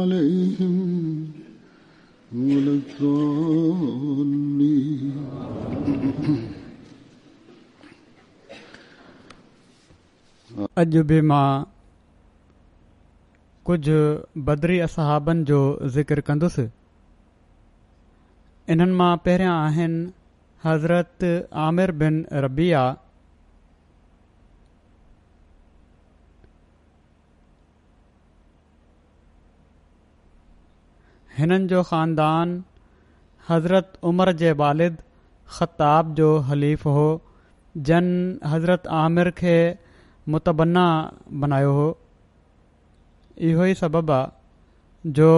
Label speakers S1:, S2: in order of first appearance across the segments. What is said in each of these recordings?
S1: अॼु बि मां कुझु बदरी असहाबनि जो جو ذکر इन्हनि انن ما आहिनि हज़रत आमिर बिन بن आहे हिननि जो ख़ानदान हज़रत उमर जे वालिद ख़ताब जो हलीफ़ हो जन हज़रत आमिर खे मुतबना बनायो हो इहो ई सबबु आहे जो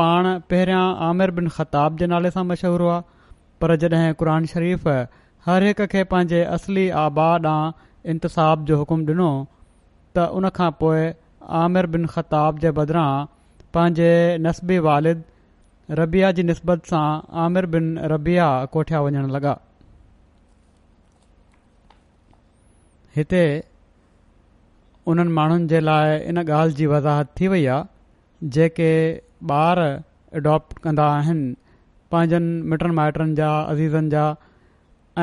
S1: पाण पहिरियां आमिर बिन ख़ताब जे नाले सां मशहूरु आहे पर जॾहिं क़ुर शरीफ़ हर हिक खे पंहिंजे असली आबाद आहां इंतिशाब जो हुकुम ॾिनो त उन खां पोइ आमिर बिन ख़ताब जे बदिरां पंहिंजे नसबी वालिद रबिया जी नसबत सां आमिर बिन रबिया कोठिया वञण लॻा हिते उन्हनि माण्हुनि जे लाइ इन ॻाल्हि जी वज़ाहत थी वई आहे जेके ॿार एडॉप्ट कंदा आहिनि पंहिंजनि मिटनि माइटनि जा अज़ीज़नि जा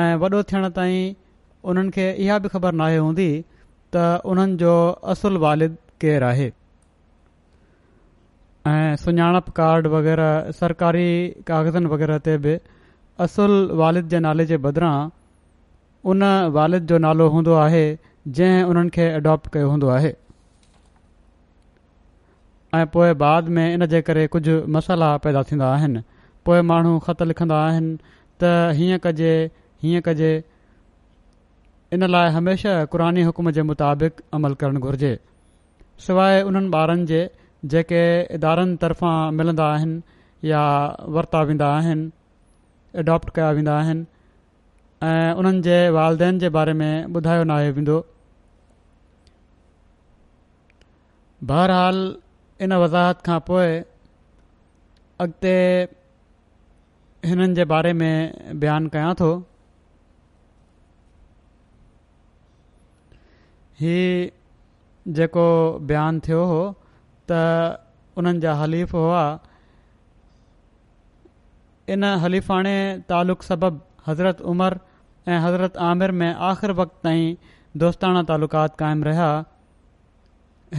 S1: ऐं वॾो थियण ताईं उन्हनि खे इहा बि ख़बर नाहे हूंदी त उन्हनि जो असुलु वालिदु केरु आहे ऐं सुञाणप कार्ड वग़ैरह सरकारी कागज़नि वग़ैरह ते बि असुल वालिद जे नाले जे बदिरां उन वालिद जो नालो हूंदो आहे जंहिं उन्हनि खे अडॉप्ट कयो हूंदो आहे ऐं पोइ बाद में इन जे करे कुझु मसाला पैदा थींदा आहिनि पोइ माण्हू ख़त लिखंदा आहिनि त हीअं कजे हीअं कजे इन लाइ हमेशा क़ुरानी हुकुम जे मुताबिक़ अमल करणु घुर्जे सवाइ उन्हनि ॿारनि जे जेके इदारनि तरफ़ां मिलंदा आहिनि या वरिता वेंदा आहिनि एडॉप्ट कया वेंदा आहिनि ऐं उन्हनि जे वालदेन जे बारे में ॿुधायो न आयो वेंदो बहरहाल इन वज़ाहत खां पोइ अॻिते हिननि जे बारे में बयानु कयां थो हीउ जेको बयानु थियो हो त उन्हनि जा हलीफ़ हुआ इन हलीफ़ाणे तालुक़ु सबबु हज़रत उमरि ऐं हज़रत आमिर में आख़िर वक़्तु ताईं दोस्ताणा तालुकात क़ाइमु रहिया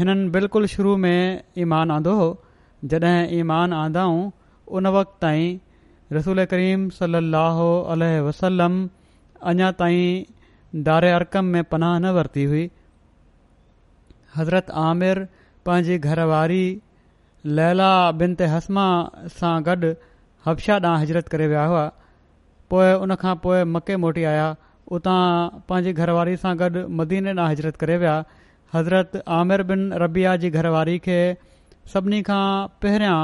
S1: हिननि बिल्कुलु शुरू में ईमान आंदो हो जॾहिं ईमान आंदाऊं उन वक़्तु ताईं रसूल करीम सली अलाहु अलसलम अञा ताईं दारे आरकम में पनाह न वरिती हुई हज़रत आमिर पंहिंजी घरवारी लैला बिन ते हस्मा सां गॾु हब्शा ॾांहुं हिजरत करे विया हुआ पोइ उन खां पोइ मके मोटी आया उतां पंहिंजी घरवारी सां गॾु मदीने ॾांहुं हिजरत करे विया हज़रत आमिर बिन रबीआ जी घरवारी खे सभिनी खां पहिरियां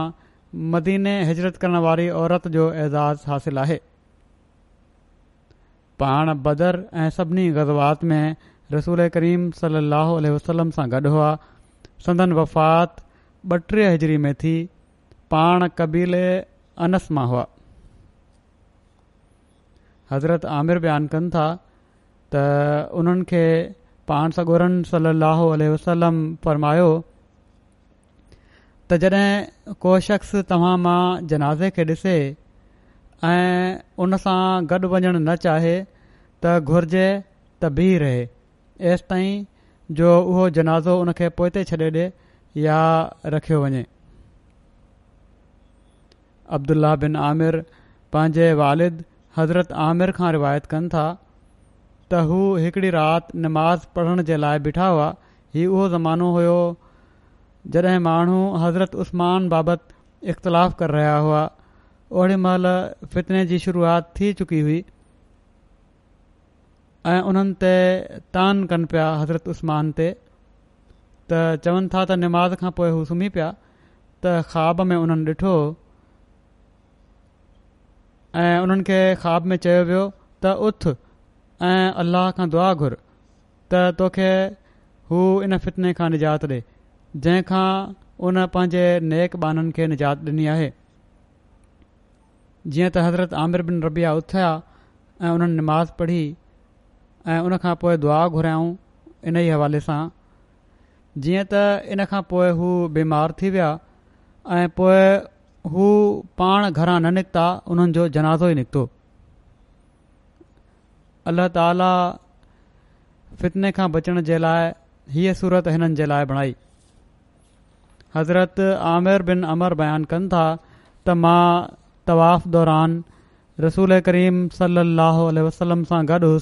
S1: मदीने हिजरत करण वारी औरत जो एज़ाज़ु हासिल आहे पाण बदर ऐं सभिनी गज़वात में रसूल करीम सली वसलम सां गॾु हुआ संदन वफ़ात ॿटीह हज़री में थी पाण कबीले अनस मां हुआ हज़रत आमिर बयानु कनि था त उन्हनि खे पाण सगोरन सली लाहु वसलम फरमायो त जॾहिं को शख़्स तव्हां मां जनाज़े खे ॾिसे ऐं उनसां गॾु वञणु न चाहे त घुरिजे त बीह रहे एसिताईं जो उहो जनाज़ो उन खे पोइ ते छॾे ॾिए या रखियो वञे अब्दुल्ला बिन आमिर पंहिंजे वालिद हज़रत आमिर खां रिवायत कनि था त हू हिकिड़ी राति नमाज़ पढ़ण जे लाइ बीठा हुआ हीउ उहो ज़मानो हुयो जॾहिं माण्हू हज़रत उस्मान बाबति इख़्तिलाफ़ु कर रहिया हुआ ओड़ी महिल फितने जी शुरुआत थी चुकी हुई ऐं उन्हनि ते तान कनि पिया हज़रत उस्मान ते त चवनि था त निमाज़ खां पोइ हू सुम्ही पिया त ख़्वाब में उन्हनि ॾिठो ऐं उन्हनि खे ख़्वाब में चयो वियो त उथ ऐं अल्लाह खां दुआ घुर त तोखे हू इन फितने खां निजात ॾे जंहिंखां उन पंहिंजे नेक बाननि खे निजात ॾिनी आहे जीअं त हज़रत आमिर बिन रबिया उथिया ऐं उन्हनि निमाज़ पढ़ी ऐं उनखां पोइ दुआ घुरायाऊं इन ई हवाले सां जीअं त इन खां पोइ हू बीमार थी विया ऐं पोए हू पाण घरां न निकिता हुननि जो जनाज़ो ई निकितो अल्ला ताला फितने खां बचण जे लाइ हीअ सूरत हिननि जे लाइ बणाई हज़रत आमिर बिन अमर बयानु कनि था त मां तवाफ़ दौरान रसूल करीम सली अलसलम सां गॾु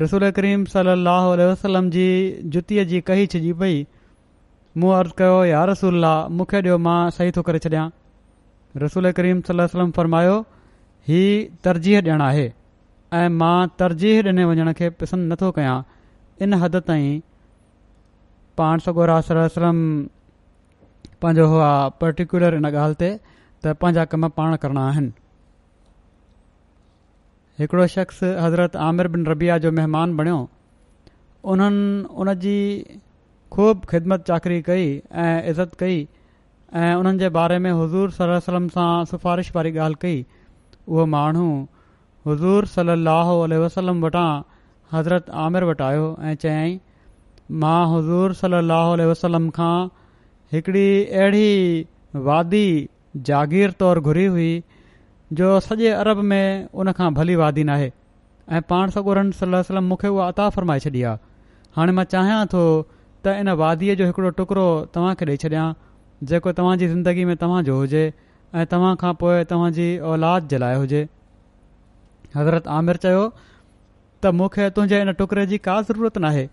S1: रसूल करीम सलाहु उल वसलम जी जुतीअ जी कही छ पई मूं अर्ज़ु कयो या रसूल मूंखे ॾियो मां सही थो करे छॾिया रसूल करीम सल वलम फ़रमायो ही तरजीह ॾियणु आहे ऐं मां तरजीह ॾिने वञण खे पसंदि नथो कयां इन हद ताईं पाण सगोर सलम पंहिंजो हुआ पर्टिकुलर इन ॻाल्हि ते त पंहिंजा कम पाण करिणा आहिनि हिकिड़ो शख़्स हज़रत आमिर बिन रबिया जो महिमान बणियो उन्हनि उन जी ख़ूब ख़िदमत चाकरी कई ऐं इज़त कई ऐं उन्हनि जे बारे में हज़ूर सल वलम सां सिफ़ारिश वारी ॻाल्हि कई उहो माण्हू हज़ूर सलाहु वसलम वटां हज़रत आमिर वटि आयो ऐं चयई मां हज़ूर सलाहु वसलम खां हिकिड़ी अहिड़ी वादी जागीर तौरु घुरी हुई जो सॼे अरब में उनखां भली वादी नाहे ऐं पाण सगोरन सलम मूंखे उहा अता फरमाए छॾी आहे हाणे मां चाहियां थो त इन वादीअ जो हिकिड़ो टुकड़ो तव्हांखे ॾेई छॾियां जेको तव्हांजी ज़िंदगी में तव्हांजो हुजे ऐं तव्हां खां पोइ औलाद जे लाइ हुजे हज़रत आमिर चयो त मूंखे तुंहिंजे इन टुकड़े जी का ज़रूरत नाहे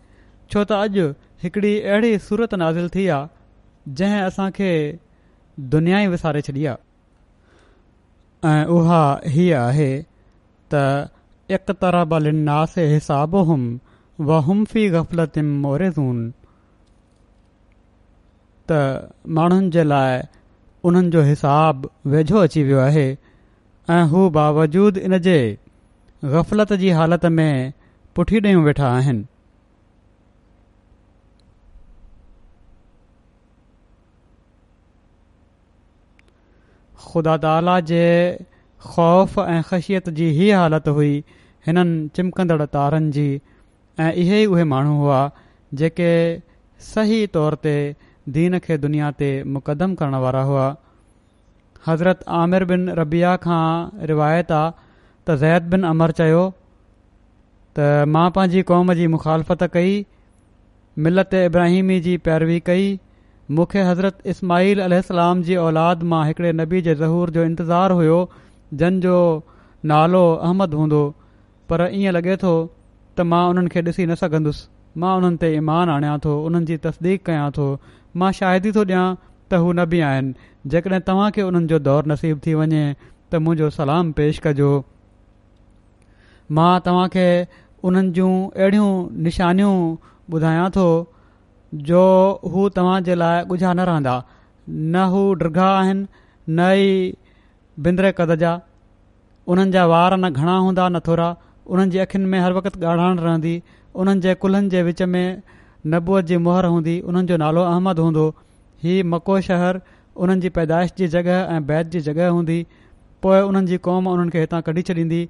S1: छो त अॼु हिकड़ी अहिड़ी सूरत नाज़िल थी आहे जंहिं असांखे दुनिया ई विसारे छॾी आहे ऐं उहा हीअ आहे त एकतर हिसाब हुम वहूमी ग़फ़लतम मोरेज़ूं त माण्हुनि जे लाइ उन्हनि जो हिसाब वेझो अची वियो आहे ऐं हू बावजूद इन जे ग़फ़लत जी हालति में पुठी ॾे वेठा आहिनि ख़ुदा ताला जे ख़ौफ़ ऐं ख़शियत जी ई हालति हुई हिननि चिमकंदड़ तारनि जी ऐं इहे ई उहे हुआ जेके सही तौर ते दीन खे दुनिया ते मुक़दम करण वारा हुआ हज़रत आमिर बिन रबिया खां रिवायत आहे त ज़ैद बिन अमर चयो त मां पंहिंजी कौम जी मुखालफ़त कई मिलत इब्राहिमी जी पैरवी कई मूंखे हज़रत इस्माइल अल जी औलाद मां हिकिड़े नबी जे ज़हूर जो इंतज़ारु हुयो जो नालो अहमद हूंदो पर ईअं लॻे थो त मां उन्हनि खे ॾिसी न सघंदुसि मां उन्हनि ते ईमान आणियां थो उन्हनि जी तसदीक कयां थो मां शाहिदी थो ॾियां त हू नबी आहिनि जेकॾहिं तव्हांखे उन्हनि जो दौरु नसीब थी वञे त मुंहिंजो सलाम पेश कजो मां तव्हांखे उन्हनि जूं अहिड़ियूं निशानियूं ॿुधायां थो जो हू तव्हां जे लाइ ॻुझा न रहंदा न हू डिघा आहिनि न ई बिंदरे कद जा उन्हनि जा वार न घणा हूंदा न थोरा उन्हनि जी अख़ियुनि में हर वक़्तु ॻाढ़ाइण रहंदी उन्हनि जे कुल्हनि जे विच में नबूअ जी मुहर हूंदी उन्हनि जो नालो अहमद हूंदो हीउ मको शहर उन्हनि जी पैदाइश जी जॻह ऐं बैत जी जॻह हूंदी पोइ उन्हनि जी क़ौम उन्हनि खे हितां कढी छॾींदी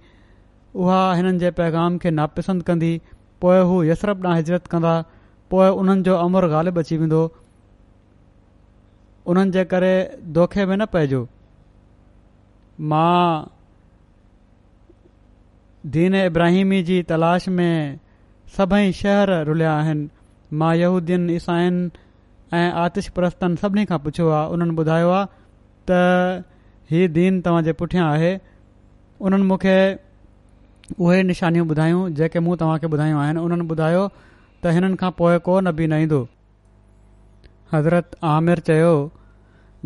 S1: उहा हिननि जे पैगाम खे नापसंद कंदी पोइ हू ॾांहुं हिजरत कंदा पोइ उन्हनि जो अमर ग़ालिब अची वेंदो उन्हनि जे करे दोखे में न पइजो मां दीन इब्राहिमी जी तलाश में सभई शहर रुलिया आहिनि मां यहूद्दीन ईसाइन ऐं आतिश परस्तनि सभिनी खां पुछियो आहे उन्हनि ॿुधायो आहे त हीउ दीन तव्हां पुठियां आहे उन्हनि मूंखे उहे निशानियूं ॿुधायूं जेके मूं तव्हांखे ॿुधायूं आहिनि उन्हनि ॿुधायो त हिननि खां पोइ को नबी न ईंदो हज़रत आमिर चयो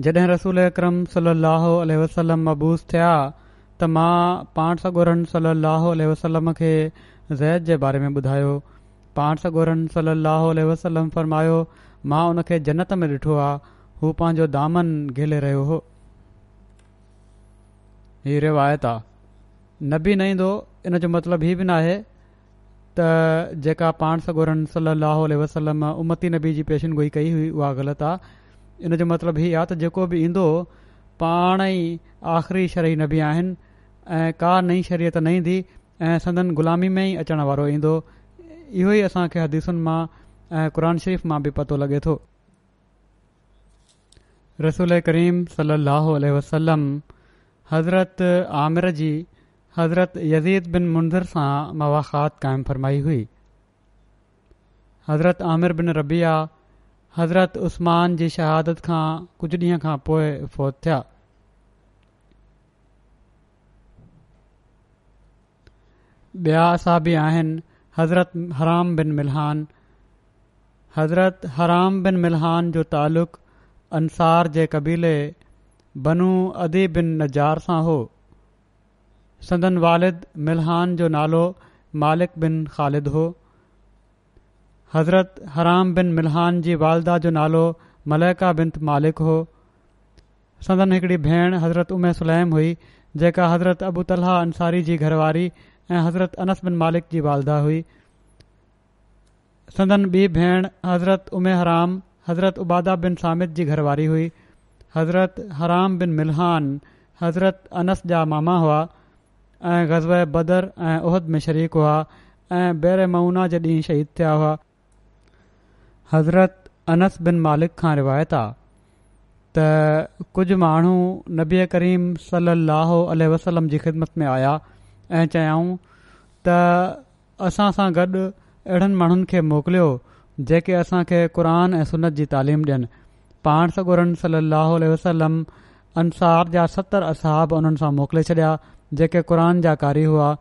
S1: जॾहिं रसूल अकरम सलाहु अलबूस थिया त मां पाण स सलाहु वसलम खे ज़ैद जे बारे में ॿुधायो पाण सॻोरनि सल वसलम फरमायो मां हुनखे जनत में ॾिठो आहे हू पंहिंजो दामन गिले रहियो हो ही रिवायत आहे नबी न ईंदो इन जो मतिलबु हीअ बि न आहे त जेका पाण सॻोरनि सलाहु वसलम उमती नबी जी गोई कई हुई उहा ग़लति आहे इन जो मतिलबु हीअ आहे त जेको बि ईंदो पाणई आख़िरी शरई नबी बि आहिनि का नई शरीयत न ईंदी ऐं संदन ग़ुलामी में ई अचणु वारो ईंदो इहो ई असांखे हदीसुनि मां ऐं क़रान शरीफ़ मां बि पतो लॻे थो रसूल करीम सल ल वसलम हज़रत आमिर जी हज़रत यज़ीद बिन मुंज़र सां मवाख़ात क़ाइमु फरमाई हुई हज़रत आमिर बिन रबिया हज़रत उस्मान जी शहादत खां कुझु ॾींहं खां पोइ फौत थिया ॿिया असाबी बि आहिनि हज़रत हराम बिन मिलहान हज़रत हराम बिन मिलहान जो तालुक़ु अंसार जे क़बीले बनू अदी बिन नजार सां हो सदन वालिद मिलहान जो नालो मालिक बिन ख़ालिद हो हज़रत हराम बिन मिलहान जी वालदा जो नालो मलाइका बिन मालिक हो संदन हिकिड़ी भेण हज़रत उमे सुलैम हुई जेका हज़रत अबू तला अंसारी जी घर ऐं हज़रत अनस बिन मालिक जी वालदा हुई सदन ॿी भेण हज़रत उमे हराम हज़रत उबादा बिन सामिद जी घरवारी हुई हज़रत हराम बिन मिलहान हज़रत अनस जा मामा हुआ ऐं ग़ज़ब बदर ऐं उहद में शरीक हुआ ऐं बेर मउना जे ॾींहुं शहीद थिया हुआ हज़रत अनस बिन मालिक खां रिवायत आहे त कुझु माण्हू नबी करीम सलाहु वसलम जी ख़िदमत में आया ऐं चयाऊं त असां सां गॾु अहिड़नि माण्हुनि खे मोकिलियो जेके असांखे क़ुर ऐं सनत जी तालीम ॾियनि पाण सगुरनि सल अलोल वसलम अंसार जा सतरि असहाब उन्हनि सां मोकिले छॾिया जेके क़रान जा कारी हुआ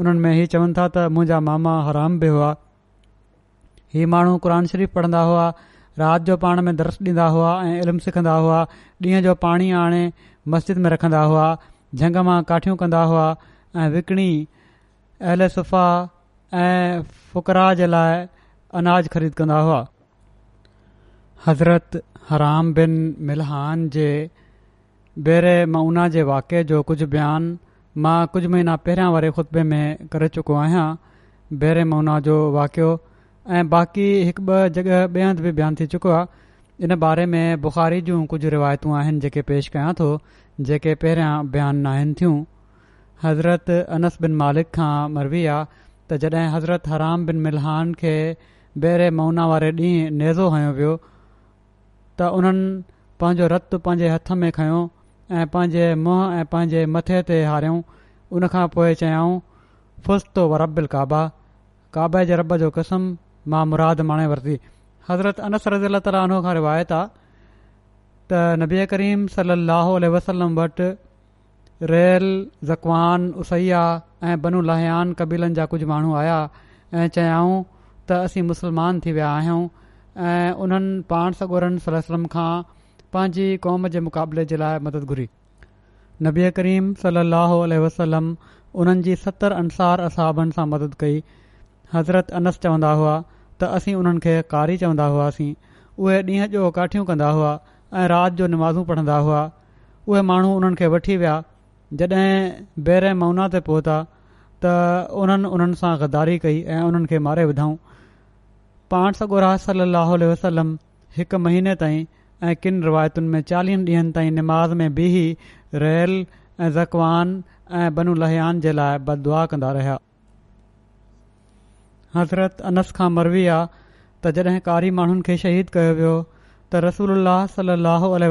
S1: उन्हनि में हीउ चवनि था त मुंहिंजा मामा हराम बि हुआ हीउ माण्हू क़ुर शरीफ़ पढ़ंदा हुआ राति जो पाण में दर्श ॾींदा हुआ ऐं इल्मु सिखंदा हुआ ॾींहं जो पाणी आणे मस्जिद में रखंदा हुआ झंग मां काठियूं कंदा हुआ ऐं विकिणी अहल सुफ़ा ऐं फुकरा जे लाइ अनाज ख़रीद कंदा हुआ हज़रत हराम बिन मिलहान जे ॿेरे मूना जे वाक़े जो कुझु बयानु मां कुझु महीना पहिरियां वारे खुतबे में करे चुको आहियां बहिरे मौना जो वाक़ियो ऐं बाक़ी हिकु ॿ जॻह ॿिए हंधि बि बयानु थी चुको आहे इन बारे में बुख़ारी जूं कुझु रिवायतूं आहिनि जेके पेश कयां थो जेके पहिरियां बयानु न थियूं हज़रत अनस बिन मालिक खां मरबी आहे त जॾहिं हज़रत हराम बिन मिलहान खे बहिरे मना वारे ॾींहुं नेज़ो हयो वियो त उन्हनि पंहिंजो रतु पंहिंजे हथ में खयों ऐं पंहिंजे मुंहं ऐं पंहिंजे मथे ते हारियऊं उनखां पोइ चयाऊं फुर्तो व रबिल काबा काबे जे रब जो किसम मां मुराद माणे वरिती हज़रता रिवायत आहे त नबीआ करीम सली लहो वसलम वटि रेल ज़कवान उसैया ऐं बनू लहयान कबीलनि जा कुझु माण्हू आया ऐं चयाऊं त असीं मुस्लमान थी विया आहियूं ऐं उन्हनि पाण सगोरनि सलम खां पंहिंजी क़ौम जे मुक़ाबले जे लाइ मदद घुरी नबी करीम सलाहु वसलम उन्हनि जी सतरि अंसार असहाबनि सां मदद कई हज़रत अनस चवंदा हुआ त असीं उन्हनि खे कारी चवंदा हुआसीं उहे ॾींहं जो काठियूं कंदा हुआ ऐं राति जो निमाज़ू पढ़ंदा हुआ उहे माण्हू उन्हनि खे वठी विया जॾहिं बहिरे माउना ते पहुता त उन्हनि उन्हनि सां गदारी कई ऐं उन्हनि खे मारे विधऊं पाण सगोरा गुरा सलाहु वसलम हिकु महीने ताईं ऐं किन रिवायतुनि में चालीहनि ॾींहनि ताईं निमाज़ में बीह रहियल ऐं ज़कवान ऐं बनु अलियान जे लाइ बदुआ दुआ कंदा रहिया हज़रत अनस खां मरवी आहे त जॾहिं कारी माण्हुनि खे शहीद कयो वियो त रसूल सल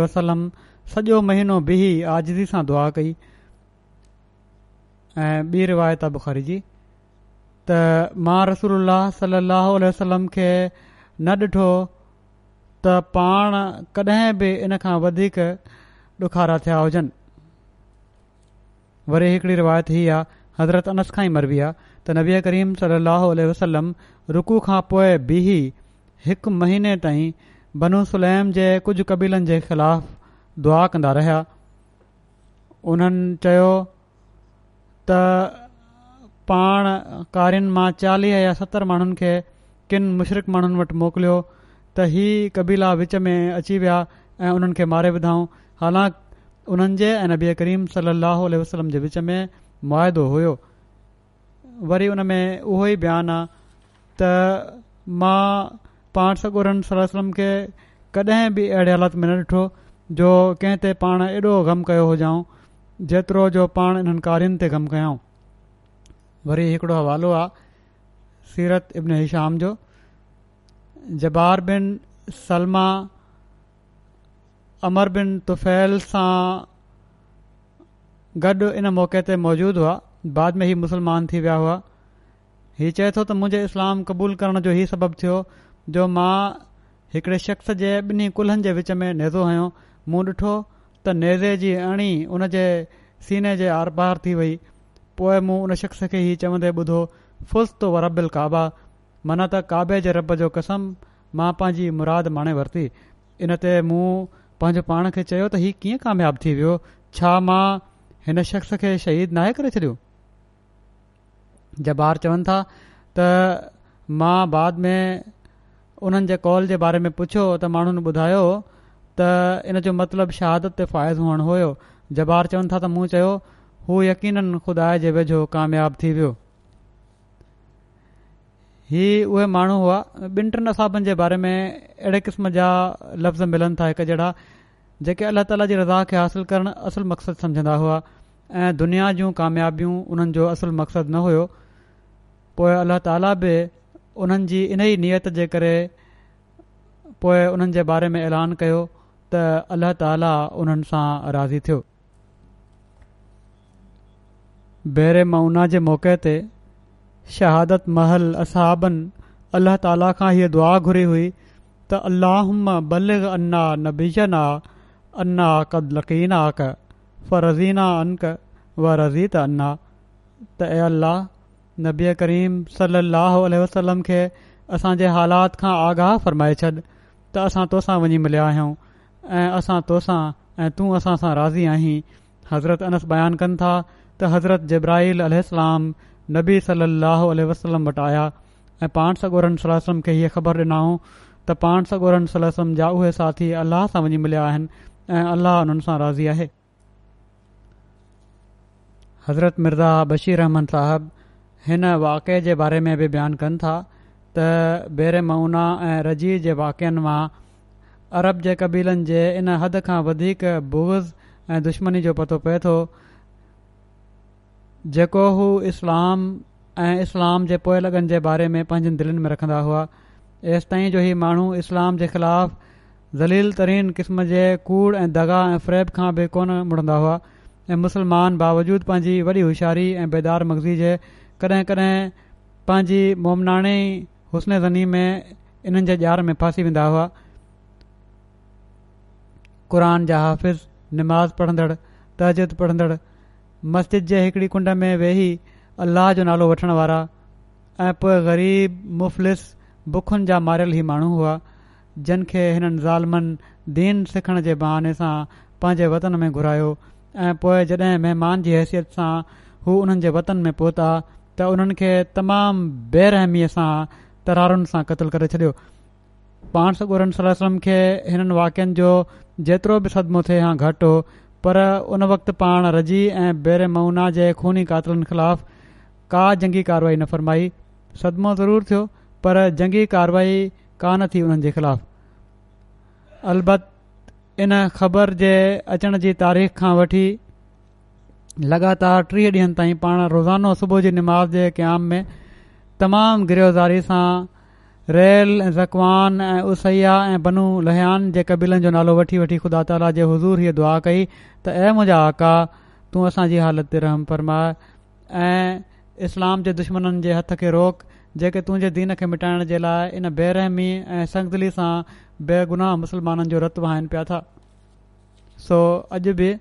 S1: वसलम वॼो महीनो बीह आज़जी सां दुआ कई ऐं ॿी रिवायत बुख़ारी जी त मां रसूल सलाहु वसलम खे न ॾिठो त पाण कॾहिं बि इन खां वधीक ॾुखारा थिया हुजनि वरी हिकिड़ी रिवायत हीअ आहे हज़रत अनस खां ई मरबी आहे त नबी करीम सली वसलम रुकू खां पोइ बीह हिकु महीने ताईं बनू सुलैम जे कुझु कबीलनि जे ख़िलाफ़ दुआ कंदा रहिया उन्हनि चयो त पाण कारियुनि मां चालीह या सतरि माण्हुनि खे किन मुशरक़ माण्हुनि वटि मोकिलियो त इहा कबीला विच में अची विया ऐं उन्हनि खे मारे विधाऊं हालांकि उन्हनि जे ऐं नबी करीम सली अल वसलम जे विच में मुआदो हुयो वरी उन में उहो ई बयानु आहे त मां पाण सगोरन सलम खे कॾहिं बि अहिड़े हालत में न ॾिठो जो कंहिं ते पाण एॾो ग़म कयो हुजाऊं जेतिरो जो पाण इन्हनि कारियुनि ते ग़म कयऊं वरी हिकिड़ो हवालो आहे सीरत इब्न हिशाम जो जबार बिन सलमा अमर बिन तुफैल सां गॾु इन मौक़े ते मौजूदु हुआ बाद में ही मुसलमान थी विया हुआ हीउ चए थो त मुंहिंजे इस्लाम क़बूल करण जो हीउ सबबु थियो जो मां हिकिड़े शख़्स जे ॿिन्ही कुल्हनि जे विच में नेज़ो हयो मूं ॾिठो त नेज़े जी अणी उन जे सीने जे आर पार थी वई पोइ मूं उन शख़्स खे हीअ चवंदे ॿुधो फुर्स तो वरबिल काबा मन त काबे जे रब जो कसम मां पंहिंजी मुराद माणे वरिती इन ते मूं पंहिंजो पाण खे चयो त हीउ कीअं कामयाबु थी वियो छा मां हिन शख़्स खे शहीद नाहे करे छॾियो जबार चवनि था त मां बाद में उन्हनि जे कॉल जे बारे में पुछियो त माण्हुनि ॿुधायो त इन जो मतिलबु शहादत ते फ़ाइदो हुअण हुयो जबार चवनि था त मूं चयो हू खुदा जे वेझो थी वियो हीअ उहे माण्हू हुआ ॿिनि टिनि असाबनि जे बारे में अहिड़े क़िस्म जा लफ़्ज़ मिलनि था हिकु जहिड़ा जेके अलाह ताला जी रज़ा खे हासिलु करणु असुल मक़सदु सम्झंदा हुआ ऐं दुनिया जूं कामयाबियूं उन्हनि जो असुल मक़सदु न हुयो पोइ अलाह ताला बि उन्हनि जी इन ई नीयत जे करे पोइ उन्हनि जे बारे में ऐलान कयो त अलाह ताला उन्हनि सां राज़ी थियो भेरे मौना जे मौके शहादत महल असाबनि अलाह ताला खां हीअ दुआ घुरी हुई त अल्लाह बल अन्ना नबीजना अन्ना कद कदलीना आक फ़रज़ीना अनक व रज़ीत अन्ना त ए अल्लाह नबी करीम सल अल वसलम खे असांजे हालात खां आगाह फरमाए छॾ त असां तोसां वञी मिलिया आहियूं ऐं असां तोसां ऐं तूं असां सां राज़ी आहीं हज़रत अनस बयानु कनि था त हज़रत जब्राहिल अलाम नबी सली अलसलम वटि आया ऐं पाण सागोरनि सलम खे हीअ ख़बर ॾिनऊं त पाण सागोरन सलम जा उहे साथी अल्लाह सां वञी मिलिया आहिनि ऐं अलाह हुननि सां राज़ी आहे हज़रत मिर्ज़ा बशीर रहमान साहिब हिन वाक़े जे बारे में बि बयानु कनि था त बेरे मूना ऐं रज़ी जे वाक्यनि मां अरब जे कबीलनि जे इन हदि खां वधीक बोज़ ऐं दुश्मनी जो पतो पए थो जेको हू इस्लाम ऐं इस्लाम जे पोय लॻनि जे बारे में पंहिंजनि दिलनि में रखंदा हुआ एसि ताईं जो ही माण्हू इस्लाम जे ख़िलाफ़ ज़लील तरीन क़िस्म जे कूड़ ऐं दगा ऐं फ्रेब खां बि कोन मुड़ंदा हुआ ऐं मुस्लमान बावजूद पंहिंजी वॾी होशियारी ऐं बेदार मगज़ी जे कॾहिं कॾहिं पंहिंजी मुमनाणी हुस्ने ज़नी में इन्हनि जे ॼाड़ में फासी वेंदा हुआ क़ुर जा हाफ़िज़ु निमाज़ पढ़ंदड़ु तज़िद पढ़ंदड़ु मस्जिद जे हिकड़ी कुंड में वेही अल्लाह जो नालो वठण वारा ऐं पोइ ग़रीब मुफ़लिस बुखुनि जा मारियल ई माण्हू हुआ जिन खे हिननि ज़ालमनि दीन सिखण जे बहाने सां पंहिंजे वतन में घुरायो ऐं पोइ जॾहिं महिमान जी हैसियत सां हू उन्हनि जे वतन में पहुता त उन्हनि खे तमामु बेरहमीअ सां तरारुनि सां क़तलु करे छॾियो पाण सबूर सलाहु हिननि वाक्यनि जो जेतिरो बि सदमो थिए हा घटि हो पर उन वक़्त पाण रज़ी ऐं बहिरे मऊना जे खूनी कातिलनि ख़िलाफ़ का जंगी कार्रवाई न फ़रमाई सदमो ज़रूरु थियो पर जंगी कार्रवाई कान थी उन्हनि जे ख़िलाफ़ु अलबत इन ख़बर जे अचण जी तारीख़ खां वठी लगातार टीह ॾींहनि ताईं पाण रोज़ानो सुबुह जी निमाज़ जे क़याम में तमामु गिरोज़ारी सां रैल ज़कवान ऐं उसैया ऐं बनू लोहियान जे कबीलनि जो नालो वठी वठी ख़ुदा ताला जे हज़ूर हीअ दुआ कई त ऐ मुंहिंजा आका तूं असांजी हालति ते रहम फरमाए ऐं इस्लाम जे दुश्मननि जे हथ खे रोक जेके तुंहिंजे दीन खे मिटाइण जे लाइ इन बेरहमी ऐं संगदली सां बेगुनाह मुस्लमाननि जो रतु हाइन पिया था सो अॼु बि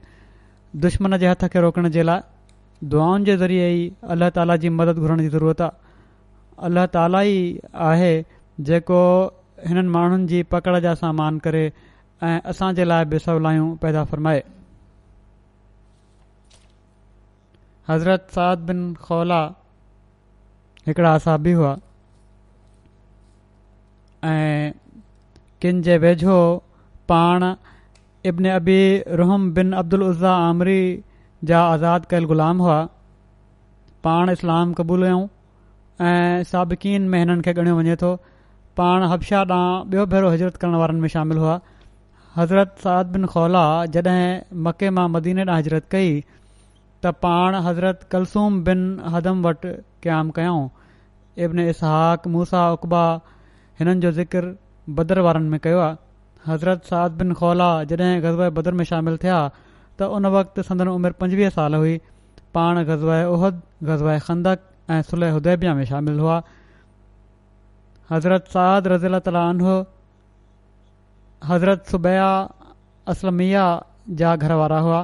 S1: दुश्मन जे हथ खे रोकण जे लाइ दुआउनि जे ज़रिए ई अलाह ताला जी मदद घुरण जी ज़रूरत आहे अलाह ताला ई आहे जेको हिननि माण्हुनि जी पकड़ जा सम्मान करे ऐं असांजे लाइ बि सवलायूं पैदा फ़रमाए हज़रत साद बिन खौला हिकिड़ा असाबी हुआ ऐं किनि जे वेझो पाण इब्न अबी रुहम बिन अब्दुल अज़ा आमरी जा आज़ाद कयलु ग़ुलाम हुआ पाण इस्लाम क़बूल हुयूं ऐं साबिक़ में हिननि खे ॻणियो वञे थो पाण हबशाह ॾांहुं ॿियो भेरो हज़रत करण वारनि में शामिलु हुआ हज़रत साद बिन खौला जॾहिं मके मां मदीने ॾांहुं हिजरत कई त पाण हज़रत कलसूम बिन हदम वटि क़यामु कयऊं इब्न इसहाक मूसा उक़बा हिननि जो ज़िक्र बदर वारनि में कयो आहे हज़रत साद बिन खौला जॾहिं गज़वाएाए बदर में शामिल थिया त उन वक़्तु संदन उमिरि पंजवीह साल हुई पाण गज़वाएाए उहद गज़व खंदक ऐं सुलह उदैबिया में शामिल हुआ हज़रत साद रज़ीला तालज़रत सुबैया असलमिया जा घर वारा हुआ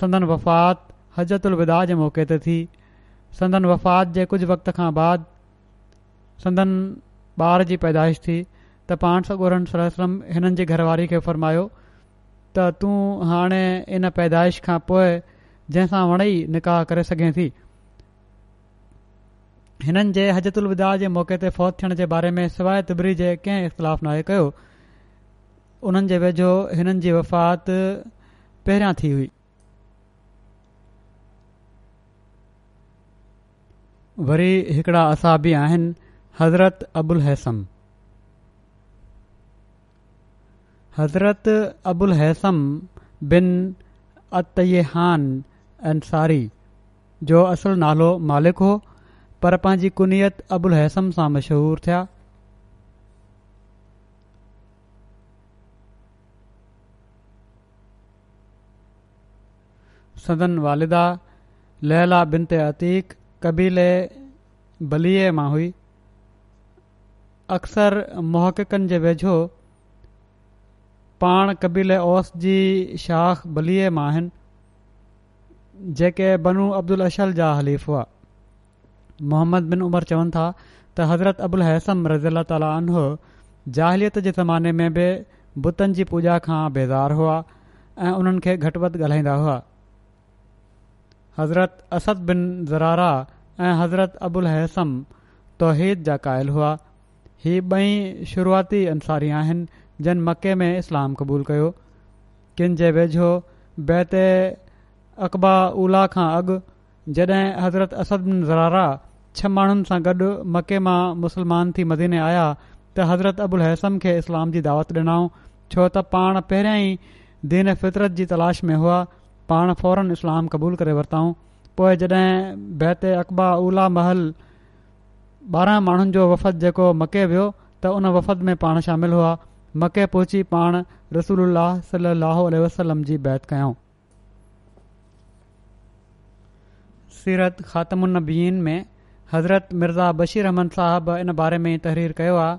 S1: संदन वफ़ात हज़रत उल्दा जे मौक़े ते थी संदन वफ़ात जे कुझु वक़्त खां बाद संदन ॿार जी पैदाश थी त पाण सॻोर सलम हिननि जी घरवारी खे फरमायो त تو इन पैदाइश खां पोइ जंहिंसां वणे निकाह करे सघे थी हिननि जे हजत विदा जे मौक़े ते फ़ौत थियण जे बारे में सवाइ तिबरी जे कंहिं इख़्तिलाफ़ु नाहे कयो उन्हनि जे वेझो हिननि जी वफ़ात पहिरियां थी हुई वरी हिकिड़ा असाबी आहिनि हज़रत अबुल हैसम हज़रत अबुल हैसम बिन अतयहान अंसारी जो असुलु नालो मालिक हो पर पंहिंजी कुनियत अबुल हैसम सां मशहूर थिया सदन वालिदा लैला बिन ते अतीक कबीले बली मां हुई अक्सर मोहक़नि जे वेझो पाण कबीले ओस जी शाख़ बली मां आहिनि जेके बनू अब्दुल अशल जा हलीफ़ हुआ मोहम्मद बिन उमर चवनि था त हज़रत अबुल हसम रज़ी अला अनो जाहिलियत जे ज़माने में बि बुतनि जी पूॼा खां बेज़ार हुआ ऐं उन्हनि खे घटि वधि ॻाल्हाईंदा हुआ हज़रत अस बिन ज़रारा ऐं हज़रत अबुल हसम तौहिद जा क़ाइल हुआ ही ब॒ शुरूआती अंसारी आहिनि जन मके में इस्लाम क़बूलु कयो किनि जे वेझो बैत अक़बा उल्हा खां अॻु जॾहिं हज़रत असरारा छह माण्हुनि सां गॾु मके मां मुस्लमान थी मदीने आया त हज़रत अबुल हैसम खे इस्लाम जी दावत ॾिनऊं छो त पाण पहिरियां ई दीन फितरत जी तलाश में हुआ पाण फौरन इस्लाम क़बूल करे वरिताऊं पोइ जॾहिं बैत अकबा उला महल ॿारहं माण्हुनि जो वफ़द जेको मके वियो त उन वफ़द में पाण शामिल हुआ मके पहुची पाण रसूल सलाहु अलसलम जी बैत कयऊं सीरत ख़ातबीन में हज़रत मिर्ज़ा बशीर रहमन साहबु इन बारे में तहरीर कयो आहे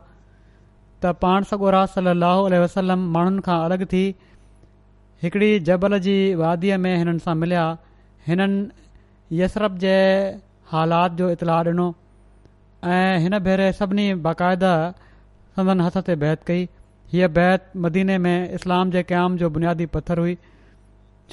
S1: त पाण सॻोरा सली अलसलम माण्हुनि खां अलॻि थी हिकिड़ी जबल जी वादीअ में हिननि सां मिलिया हिननि यरप जे हालात जो इतलाह ॾिनो ऐं हिन भेरे सभिनी बाक़ायदा सदन हथ ते बहत कई हीअ बैदि मदीने में इस्लाम जे क़याम जो बुनियादी पथर हुई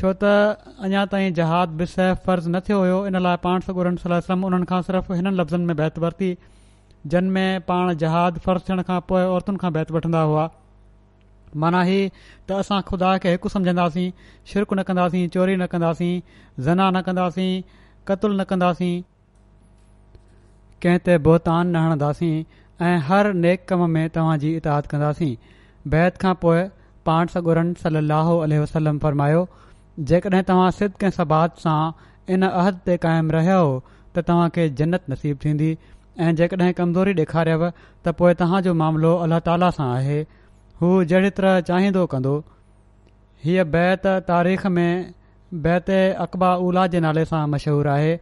S1: छो त अञा ताईं जहाद बिसह फर्ज़ न थियो हुयो इन लाइ पाण सॻु सलम उन्हनि खां सिर्फ़ु हिननि लफ़्ज़नि में बैत वरिती में पाण जहाद फर्ज़ थियण खां पोइ औरतुनि खां बैत वठंदा हुआ माना ही त असां खुदा खे हिकु समझंदासीं शिरक न कंदासीं चोरी न कंदासीं ज़ना न कंदासीं क़तलु न कंदासीं कंहिं ते बोहतान न हणंदासीं ऐं हर नेक कम में तव्हांजी इताद कंदासीं बैत खां पोइ पाण सॻुरनि सलाहु वसलम फ़रमायो जेकॾहिं तव्हां सिद कंहिं सबात सां इन अहद ते क़ाइमु रहिया हो त तव्हांखे जन्नत नसीब थींदी ऐं जेकॾहिं कमज़ोरी ॾेखारियव त पोइ तव्हांजो मामिलो अल्ला ताला सां आहे हू जहिड़ी तरह चाहींदो कंदो हीअ बैत तारीख़ में बैत अक़बा उला जे नाले सां मशहूरु आहे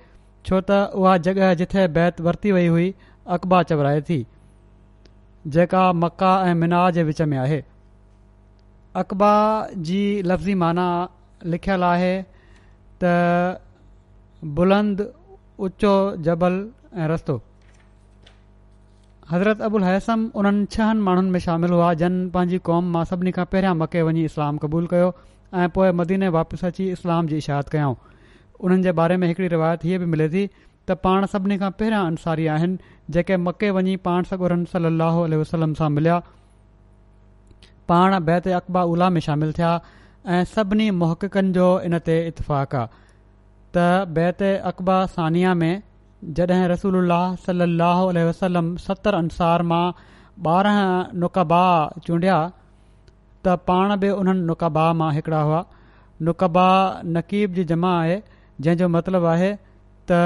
S1: छो त उहा जॻहि जिथे बैत वरती वई हुई अक़बा चवराए थी जेका मका ऐं मीनार जे विच में आहे अक़बा जी लफ़्ज़ी माना लिखियलु आहे त बुलंद उचो जबल ऐं रस्तो हज़रत अबुल हैसम उन्हनि छहनि माण्हुनि में शामिल हुआ जन पंहिंजी कौम मां सभिनी खां पहिरियां मके वञी इस्लाम क़बूलु कयो ऐं पोए मदीने वापसि अची इस्लाम जी इशाद कयऊं उन्हनि जे बारे में हिकड़ी रिवायत हीअ बि मिले थी त पाण सभिनी खां पहिरियां अंसारी आहिनि जेके मके वञी पाण सगुरन सली अलसलम सां मिलिया पाण बैत अकबा उल्हा में शामिल थिया ऐं सभिनी मुहक़नि जो इन ते इतफ़ाक़ु आहे त बैत अक़बा सानिया में जॾहिं रसूल सलाहु वसलम सतरि अंसार मां ॿारहं नुक़बा चूंडिया त पाण बि उन्हनि नुक़बा मां हिकिड़ा हुआ नुक़बा नक़ीब जी जमा आहे जंहिंजो मतिलबु आहे त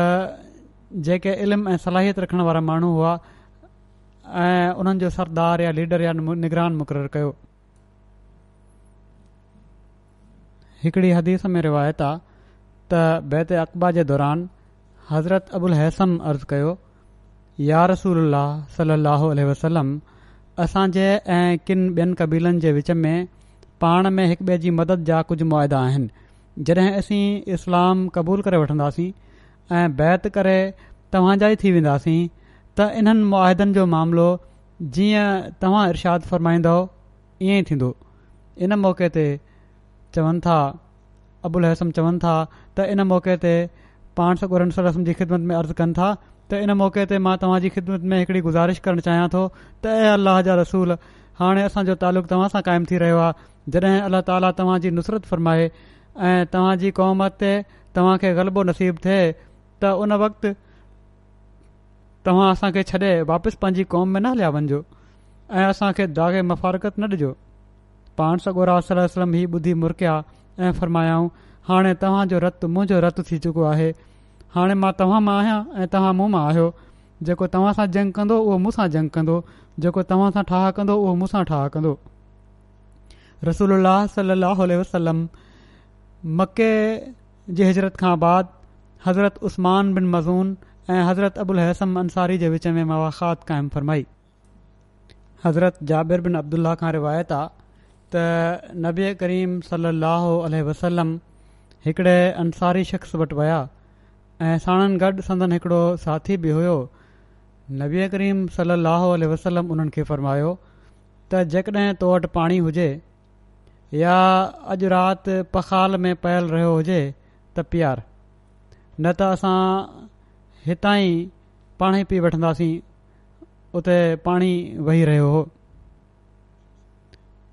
S1: जेके इल्मु ऐं सलाहियत रखण वारा माण्हू हुआ ऐं उन्हनि जो सरदार या लीडर या निगरान मुक़ररु कयो हिकड़ी हदीस में रिवायत आहे त बैत अक़बा जे दौरान हज़रत अबुल हैसम अर्ज़ु कयो या रसूल अल्ल सलाहु वसलम असांजे ऐं किनि ॿियनि कबीलनि जे विच में पाण में हिकु ॿिए जी मदद जा कुझु मुआदा आहिनि जॾहिं असीं इस्लाम क़बूल करे वठंदासीं ऐं बैत करे तव्हांजा ई थी वेंदासीं त इन्हनि मुआदनि जो मामिलो जीअं तव्हां इर्शाद फ़रमाईंदव ईअं ई थींदो इन मौक़े ते चवनि था अबुल हसम चवनि था त इन मौक़े ते पाण सर रसम जी ख़िदमत में अर्ज़ु कनि था त इन मौक़े ते मां तव्हां ख़िदमत में हिकिड़ी गुज़ारिश करणु चाहियां थो त ए अल्लाह जा रसूल हाणे असांजो तालुक़ु तव्हां सां क़ाइमु थी रहियो आहे जॾहिं अलाह ताला तव्हांजी नुसरत फ़रमाए ऐं तव्हांजी क़ौम ते तव्हां खे ग़लबो नसीबु थिए त उन वक़्त तव्हां असांखे छॾे वापसि पंहिंजी क़ौम में न हलिया वञिजो ऐं असांखे दाग़े मफ़ारकत न ॾिजो पाण सगोर वसलम ही ॿुधी मुरिकिया ऐं फ़र्मायाऊं हाणे तव्हांजो रतु मुंहिंजो रतु थी चुको आहे हाणे मां तव्हां मां आहियां ऐं तव्हां मूं मां आहियो जेको तव्हां सां जंग कंदो उहो मूंसां जंग कंदो जेको तव्हां सां ठाह कंदो उहो मूंसां ठाह कंदो रसूल सलाहु वसलम मके जी हिजरत खां बाद हज़रत उस्मान मज़ून ऐं हज़रत अबुल हसम अंसारी जे विच में मुख़ात कायमु फरमाई हज़रत जाबिर बिन अब्दुला खां रिवायत आहे त नबीअ करीम सल लाहो वसलम हिकिड़े अंसारी शख़्स वटि विया ऐं साणनि गॾु संदन हिकिड़ो साथी बि हुयो नबी करीम सल लाहो वसलम उन्हनि खे फ़र्मायो त जेकॾहिं तो वटि पाणी हुजे या अॼु राति पखाल में पयल रहियो हुजे त पीआर न त असां हितां ई पी वठंदासीं उते पाणी वेही रहियो हो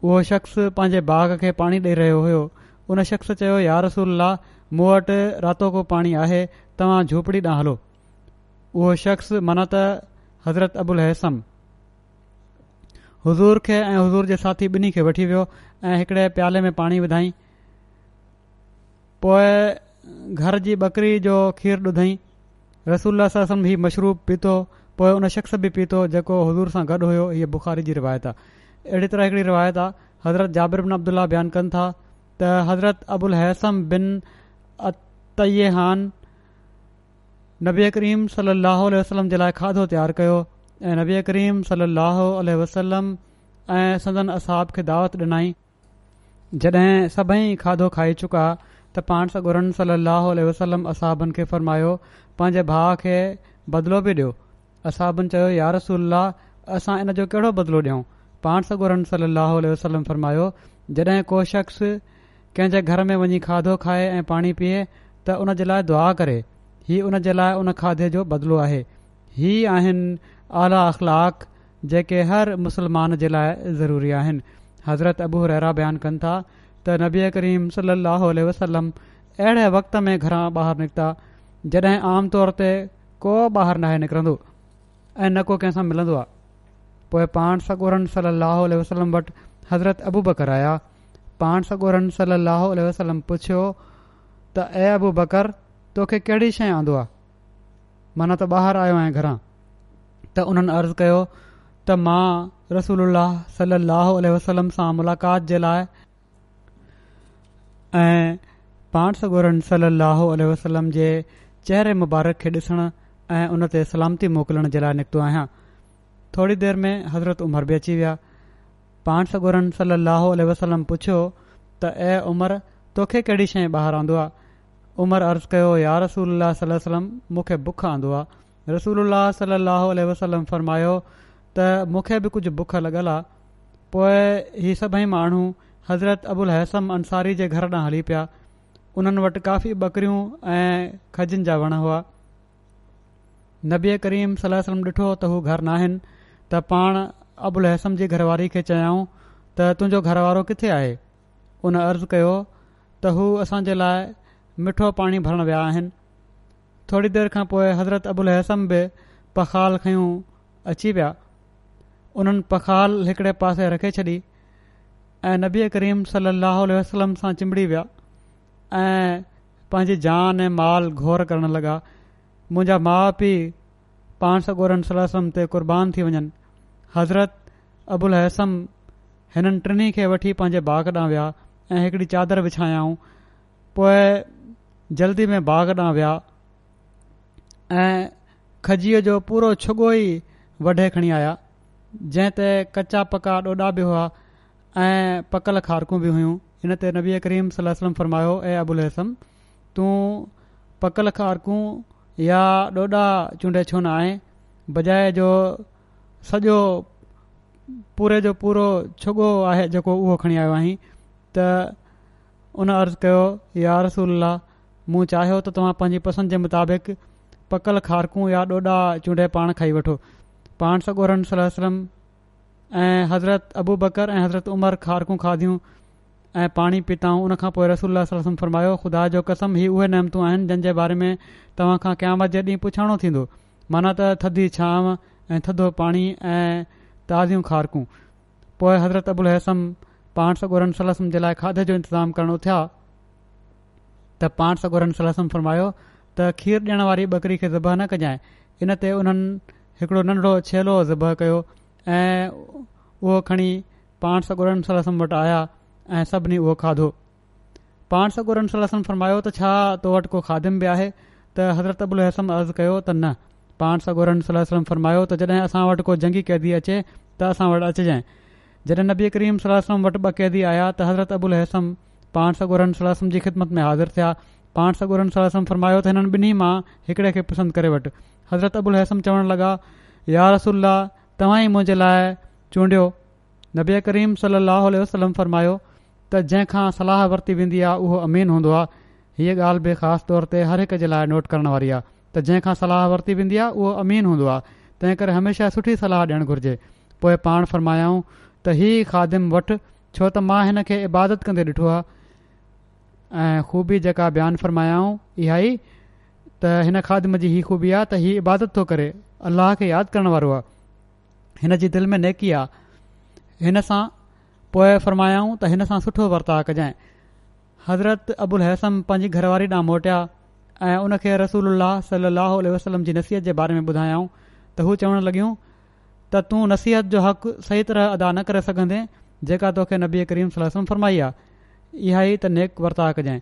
S1: उहो शख़्स पंहिंजे बाग़ खे पाणी ॾेई रहियो हुयो उन शख़्स चयो यार रसूला मूं वटि रातो को पाणी आहे तव्हां झूपड़ी ॾांहुं हलो उहो शख़्स त हज़रत अबुल हैसम हज़ूर खे ऐं हज़ूर जे साथी ॿिन्ही खे वठी वियो ऐं हिकिड़े प्याले में पाणी विधाई पोइ घर जी बकरी जो खीरु ॾुधईं रसूल्ला सम्झ हीउ मशरू पीतो पोइ उन शख़्स बि पीतो जेको हज़ूर सां गॾु हुयो हीअ बुख़ारी जी रिवायत आहे अहिड़ी तरह हिकिड़ी रिवायत आहे हज़रत जाबिरु बिन अब्दुला बयानु कनि था त हज़रत अबुल हसम बिन अतान नबी करीम सलाहु आल वसलम जे लाइ खाधो तयारु कयो ऐं नबी करीम साह वसलम ऐं सदन असाहब खे दावत ॾिनाई जॾहिं सभई खाधो खाई चुका त पाण सां गुरनि वसलम असाबनि खे फ़र्मायो पंहिंजे भाउ खे बदिलो बि ॾियो असाबनि चयो यार रसूल असां इन जो कहिड़ो बदिलो ॾियूं पाण सॻोरनि सलाहु वसलम फरमायो जॾहिं को शख़्स कंहिंजे घर में वञी खाधो खाए ऐं पाणी पीए त उनजे लाइ दुआ करे हीअ उन जे लाइ उन खाधे जो बदिलो आहे हीअ आहिनि आला अख़लाक़ जेके हर मुसलमान जे लाइ ज़रूरी आहिनि हज़रत अबू रहरा बयानु कनि था त नबी करीम सलाह वसलम अहिड़े वक़्त में घरां ॿाहिरि निकिता जॾहिं आमतौर ते को ॿाहिरि नाहे निकिरंदो ऐं न को कंहिं मिलंदो आहे पोइ पाण सगोरन सलाहु वसलम वटि हज़रत अबू बकर आया पाण सगोरन सलाहु वसलम पुछियो त ए अबू बकर तोखे कहिड़ी शइ आंदो आहे माना त ॿाहिरि आयो आहियां घरां त उन्हनि अर्ज़ु कयो त मां रसूल सलो वसलम सां मुलाक़ात जे लाइ ऐं पाण सगोरन सलो आलह वसलम जे चहिरे मुबारक खे ॾिसण ऐं उन ते सलामती मोकिलण जे लाइ निकितो आहियां थोरी देर में हज़रत उमिरि बि अची विया पाण सगुरनि सल वसलम पुछियो त ऐं उमर तोखे कहिड़ी शइ ॿाहिरि आंदो आहे उमिरि अर्ज़ु कयो यार रसूल सलम मूंखे बुख आंदो आहे रसूल सल अल वसलम फ़रमायो त मूंखे बि कुझु बुख लॻल आहे पोइ ही सभई माण्हू हज़रत अबुल हसम अंसारी जे घर ॾांहुं हली पिया उन्हनि वटि काफ़ी ॿकरियूं ऐं खजिनि जा वण हुआ नबी करीम सलम ॾिठो त हू घर नाहिनि त पाण अबुल हसम जी घरवारी खे चयाऊं त तुंहिंजो घरवारो किथे आहे उन अर्ज़ु कयो त हू असांजे लाइ मिठो पाणी भरण विया आहिनि थोरी देरि खां पोइ हज़रत अबुल हसम बि पखाल खयूं अची विया उन्हनि पखाल हिकिड़े पासे रखे छॾी ऐं नबी करीम सलाह वसलम सां चिमिड़ी विया ऐं पंहिंजी जान ऐं माल घोर करण लॻा मुंहिंजा माउ पीउ पाण सॻोरनि सलम ते क़ुर्बान थी वञनि हज़रत अबुल हसम हिननि टिनी खे वठी पंहिंजे बाग़ ॾांहुं विया ऐं हिकिड़ी चादरु विछायऊं पोएं जल्दी में बाग ॾांहुं विया ऐं खजीअ जो पूरो छुगो ई वढे खणी आया जंहिं ते कचा पका ॾोॾा बि हुआ ऐं पकल खारकू बि हुयूं हिन ते नबीअ करीम सलम फ़रमायो ऐं अबुल हसम तूं पकल खारकूं या ॾोॾा चूंडे छो न आहे बजाए जो सॼो पूरे जो पूरो छुगो आहे जेको उहो खणी आयो आहीं त उन अर्ज़ु कयो या रसूल मूं चाहियो त तव्हां पंहिंजी पसंदि जे मुताबिक़ पकल खारखूं या ॾोॾा चूंडे पाण खाई वठो पाण सगोर सलम ऐं हज़रत अबू बकर ऐं हज़रत उमर खारकूं खाधियूं ऐं पाणी पीताऊं उनखां पोइ रसूल फरमायो ख़ुदा जो कसम ही उहे नमतियूं आहिनि जंहिंजे बारे में तव्हांखां क्यामत जे ॾींहुं पुछाणो थींदो माना त थधी छांव ऐं थधो पाणी ऐं ताज़ियूं खारकूं पोइ हज़रत अबुल हसम पाण सगोरन सलसम जे लाइ खाधे जो इंतज़ाम करणो थिया त पाण सगोरन सलसम फरमायो त खीर ॾियण वारी बकरी खे ज़बह न कजांइ इनते उन्हनि हिकिड़ो नंढो छेलो ज़बह कयो ऐं उहो खणी पाण सलसम वटि आया ऐं सभिनी उहो खाधो पाण सॻोरनिसम फरमायो त छा तो वटि को खादिम बि आहे त हज़रत अबुल अबुलसम अर्ज़ु कयो त न पाण सॻोर सलम फ़रमायो त जॾहिं असां वटि को जंगी कैदी अचे त असां वटि अचजाइ जॾहिं नबी करीम सलम वटि ॿ क़ैदी आया त हज़रत अबुल हैसम पाण सॻोर सलम जी ख़िदमत में हाज़िर थिया पाण सगोरन सलम फरमायो त हिननि ॿिन्ही मां हिकिड़े खे पसंदि करे वठि हज़रत अबुल हैसम चवणु लॻा यार रसला तव्हां ई मुंहिंजे लाइ चूंडियो नबी करीम सलाहु वसलम फ़रमायो त जंहिंखां सलाहु वरिती वेंदी आहे उहो अमीन हूंदो आहे हीअ ॻाल्हि बि ख़ासि तौर ते हर हिक जे लाइ नोट करण वारी आहे त जंहिंखां सलाहु वरिती वेंदी आहे उहो अमीन हूंदो आहे तंहिं करे हमेशह सुठी सलाह ॾियणु घुर्जे पोइ पाण फ़र्मायाऊं त हीअ खादिम वठु छो त मां हिन खे इबादत कंदे ॾिठो आहे ऐं ख़ूबी जेका बयानु फ़रमायाऊं इहा ई त हिन खादिम जी हीअ खूबी आहे त हीउ इबादत थो करे अलाह खे यादि करण वारो आहे हिनजी दिलि में नेकी आहे हिन सां पोएं फ़रमायाऊं त हिन सां सुठो वर्ताव कजांइ हज़रत अबुल हसम पंहिंजी घरवारी ॾांहुं मोटिया ऐं उन खे रसूल अलाह सलाह वसलम जी नसीहत जे बारे में ॿुधायाऊं त हू चवणु लॻियूं त तूं नसीहत जो हक़ सही तरह अदा न करे सघंदे जेका तोखे नबी करीम सलम फरमाई आहे इहा ई त नेक वर्ता कजांइ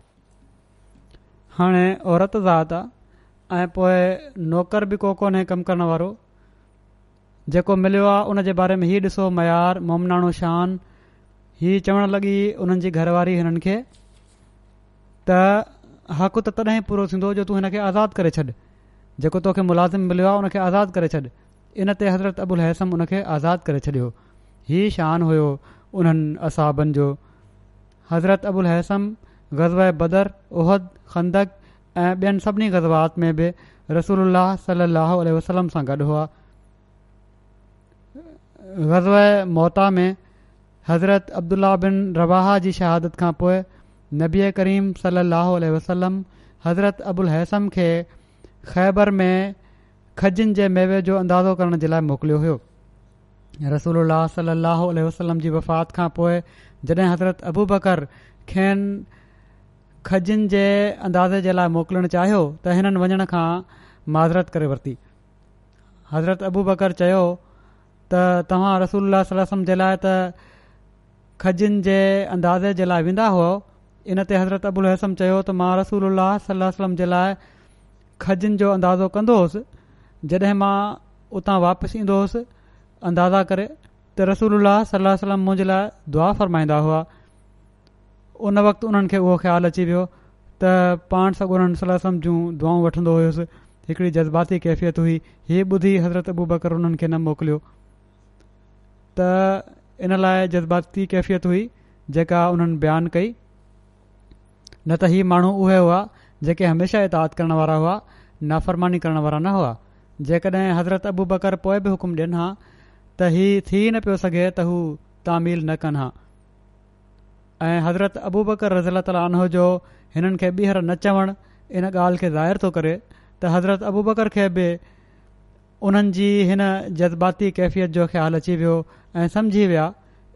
S1: हाणे औरत ज़ात आहे ऐं नौकर बि को कोन्हे कमु करण वारो जेको मिलियो आहे उन जे बारे में हीउ ॾिसो मयार मोमनाणो शान हीअ चवणु लॻी हुननि जी घरवारी हिननि खे हक़ु त तॾहिं पूरो थींदो जो तू हिन खे आज़ादु करे छॾु जेको तोखे मुलाज़िमु मिलियो आहे उन खे आज़ादु करे छॾ इन ते हज़रत अबुल हैसम उन खे आज़ादु करे छॾियो ही शान हुयो उन्हनि असाबनि जो हज़रत अबुल हसम ग़ज़ बदर उहद खंदक ऐं ॿियनि सभिनी ग़ज़वात में बि रसूल सलाहु वसलम सां गॾु हुआ ग़ज़ मोता में हज़रत अब्दुल्ला बिन रवाह जी शहादत खां पोइ नबी करीम सलाहु वसलम हज़रत अबुल हैसम खे ख़ैबर में खजनि जे मेवे जो अंदाज़ो करण जे लाइ मोकिलियो हुयो रसूल सल वसलम जी वफ़ात खां पोइ जॾहिं हज़रत अबू बकर खेनि खजनि जे अंदाज़े जे लाइ मोकिलणु चाहियो त हिननि वञण खां माज़रत करे वरिती हज़रत अबू बकर चयो त तव्हां रसूल जे लाइ त खजनि जे अंदाज़े जे लाइ वेंदा हुओ इन ते हज़रत हसम चयो त मां रसूल सलाहु सलम जे लाइ खजनि जो अंदाज़ो कंदो हुयुसि जॾहिं मां उतां वापसि ईंदो हुयुसि अंदाज़ा करे त रसूल सलाह सलमम मुंहिंजे लाइ दुआ फ़रमाईंदा हुआ उन वक़्तु उन्हनि खे उहो ख़्यालु अची वियो त पाण सभु सलम जूं दुआऊं वठंदो हुउसि हिकिड़ी जज़्बाती कैफ़ियत हुई हीअ ॿुधी हज़रत अबू बकर उन्हनि खे न मोकिलियो त इन लाइ जज़्बाती कैफ़ियत हुई जेका उन्हनि बयानु कई न त हीउ माण्हू उहे हुआ जेके हमेशह इताद करण वारा हुआ नाफ़रमानी करण वारा न हुआ जेकॾहिं हज़रत अबू बकर पोइ बि हुकुम ॾियनि हा त हीउ थी न पियो सघे त हू तामील न कनि हा ऐं हज़रत अबू बकर रज़िलनो जो हिननि खे ॿीहर न चवण इन ॻाल्हि खे ज़ाहिरु थो करे त हज़रत अबू बकर खे बि उन्हनि जी हिन जज़्बाती कैफ़ियत जो ख़्यालु अची वियो ऐं सम्झी विया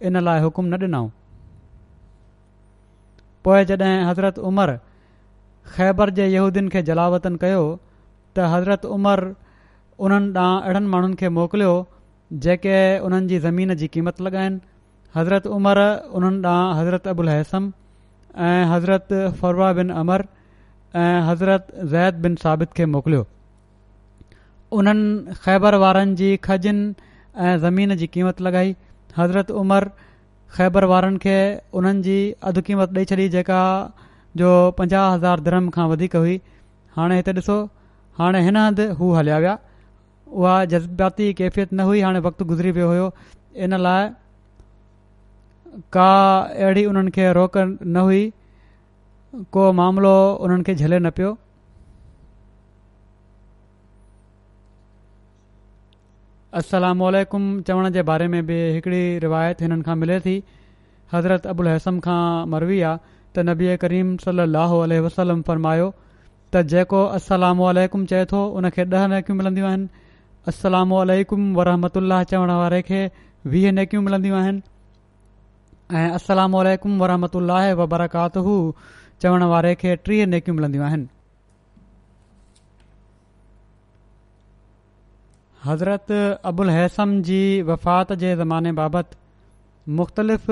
S1: इन लाइ हुकुम न ॾिनऊं पोइ जॾहिं हज़रत उमर ख़ैबर जे यूदियुनि खे जलावतन कयो त हज़रत उमर उन्हनि ॾांहुं अहिड़नि माण्हुनि खे मोकिलियो जेके उन्हनि जी ज़मीन जी क़ीमत लॻाइनि हज़रत उमर उन्हनि ॾांहुं हज़रत अबुल हैसम ऐं हज़रत फरवा बिन अमर ऐं हज़रत ज़ैद बिन साबित खे मोकिलियो उन्हनि ख़ैबर वारनि जी खजनि ऐं ज़मीन जी क़ीमत लॻाई हज़रत उमर ख़ैबर वारनि खे उन्हनि जी क़ीमत ॾेई छॾी जेका जो पंजाह हज़ार धर्म खां वधीक हुई हाणे हिते ॾिसो हाणे हिन हंधि हू हलिया विया उहा जज़्बाती कैफ़ियत न हुई हाणे वक़्तु गुज़री वियो हुयो इन लाइ का अहिड़ी उन्हनि खे रोक न हुई को मामिलो उन्हनि खे झले न पियो अलामकुम चवण जे बारे में बि हिकिड़ी रिवायत हिननि खां मिले थी हज़रत अबुलस खां मरवी आहे त नबीए करीम सली असलम फ़रमायो त जेको अलामकुम चए थो उनखे ॾह नैकियूं मिलन्दियूं आहिनि अलसलम वरहमत चवण वारे खे वीह नैकियूं मिलंदियूं आहिनि ऐं अलामकुम वरहमत वबरकात चवणु वारे खे टीह नैकियूं मिलंदियूं आहिनि हज़रत अबुल हैसम जी वफ़ात जे ज़माने बाबति मुख़्तलिफ़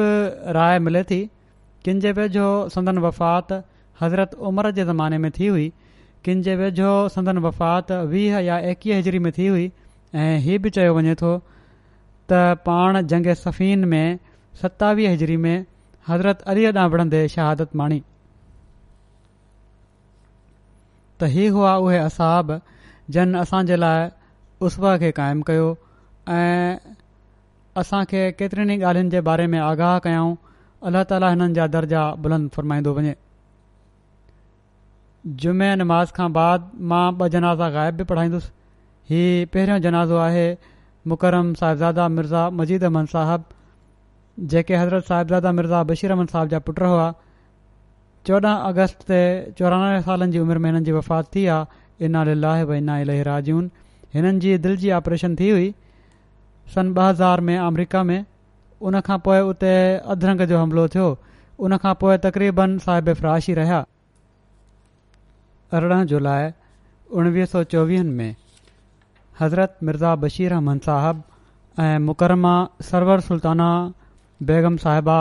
S1: राय मिले थी किन किंजे वेझो संदन वफ़ात हज़रत उमिरि जे ज़माने में थी हुई किन जे वेझो संदन वफ़ात वीह या एकवीह हज़री में थी हुई ऐं हीउ बि चयो वञे थो त पाण जंग सफ़ीन में सतावीह हज़री में हज़रत अली ॾांहुं विढ़ंदे शहादत माणी त हीअ हुआ उहे असाब जन असांजे लाइ उसवा खे कायमु कयो ऐं असांखे केतिरनि ई ॻाल्हियुनि जे बारे में आगाह कयऊं अल्लाह ताली हिननि जा दर्जा बुलंद फ़रमाईंदो वञे जुमे नमाज़ खां बाद मां ॿ जनाज़ा ग़ाइब बि पढ़ाईंदुसि हीउ पहिरियों जनाज़ो आहे मुकरम साहिबज़ादा मिर्ज़ा मजीद अमन साहिब जेके हज़रत साहिबज़ादा मिर्ज़ा बशीर अमन साहिब जा पुट हुआ चोॾहं अगस्त ते चोरानवे सालनि जी उमिरि में हिननि जी वफ़ात थी आहे इना लाहे व इना इलेराजून हिननि जी दिलि जी आप्रेशन थी हुई सन ॿ हज़ार में अमरिका में उनखां पोइ उते अदरंग जो हमिलो थियो उनखां पोइ तक़रीबन साहिब फराइशी रहिया अरिड़हं जुलाई उणिवीह सौ चोवीहनि में हज़रत मिर्ज़ा बशीर अहमन साहिबु ऐं मुकरमा सरवर सुल्ताना बेगम साहिबा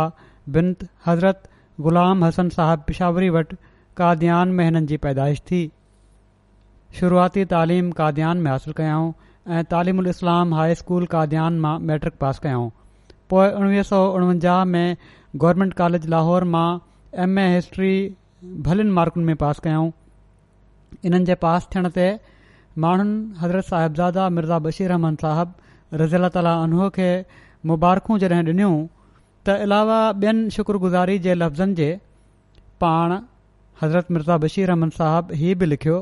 S1: बिनत हज़रत ग़ुलाम हसन साहिब पिशावरी वटि काद्यान में हिननि जी पैदाइश थी शुरूआती तालीम कादयान में हासिल कयाऊं ऐं तालीम उल इस्लाम हाई स्कूल कादयान मां मैट्रिक पास कयाऊं पोइ उणिवीह सौ उणवंजाह में गवर्नमेंट कॉलेज लाहौर मां एम ए हिस्ट्री भलिन मार्कुनि में पास कयाऊं इन्हनि जे पास थियण ते माण्हुनि हज़रत साहिबज़ादा मिर्ज़ा बशीर रहमान साहिब रज़ील ताला अनुह खे मुबारकूं जॾहिं ॾिनियूं त अलावा ॿियनि शुक्रगुज़ारी जे लफ़्ज़नि जे पाण हज़रत मिर्ज़ा बशीर रहमन साहिब ई बि लिखियो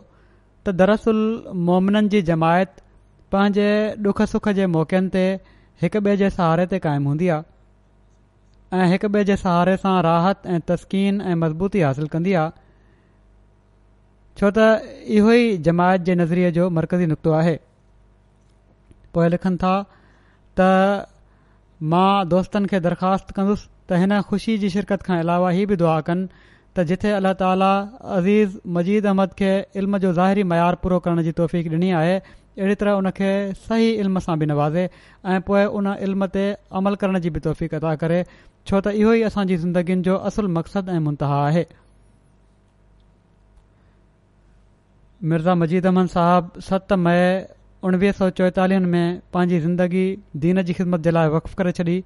S1: त दरसल मोमिन जी जमायत पंहिंजे डुख सुख जे मौक़नि ते हिकु ॿिए जे सहारे ते क़ाइमु हूंदी आहे ऐं हिकु ॿिए जे सहारे सां राहत ऐं तस्कीन ऐं मज़बूती हासिल कंदी आहे छो त इहो ई जमायत जे नज़रिए जो मरकज़ी नुक़्तो आहे पोइ लिखनि था त मां दोस्तनि खे दरख़्वास्त कंदुसि त हिन ख़ुशी जी शिरकत खां अलावा हीअ बि दुआ कनि त जिथे अलाह ताला अज़ीज़ मजीद अहमद खे इल्म जो ज़ाहिरी मयारु पूरो करण जी तौफ़ीक़ ॾिनी आहे अहिड़ी तरह उन सही इल्म सां बि नवाज़े ऐं पोइ उन इल्म ते अमल करण जी बि तौफ़ीक़े छो त इहो ई असांजी ज़िंदगीनि जो असुल मक़सदु ऐं मुंतहा आहे मिर्ज़ा मजीद अहमद साहिबु सत मई उणिवीह सौ चोएतालीहनि में पंहिंजी ज़िंदगी दीन जी ख़िदमत जे लाइ वक्फ़ करे छॾी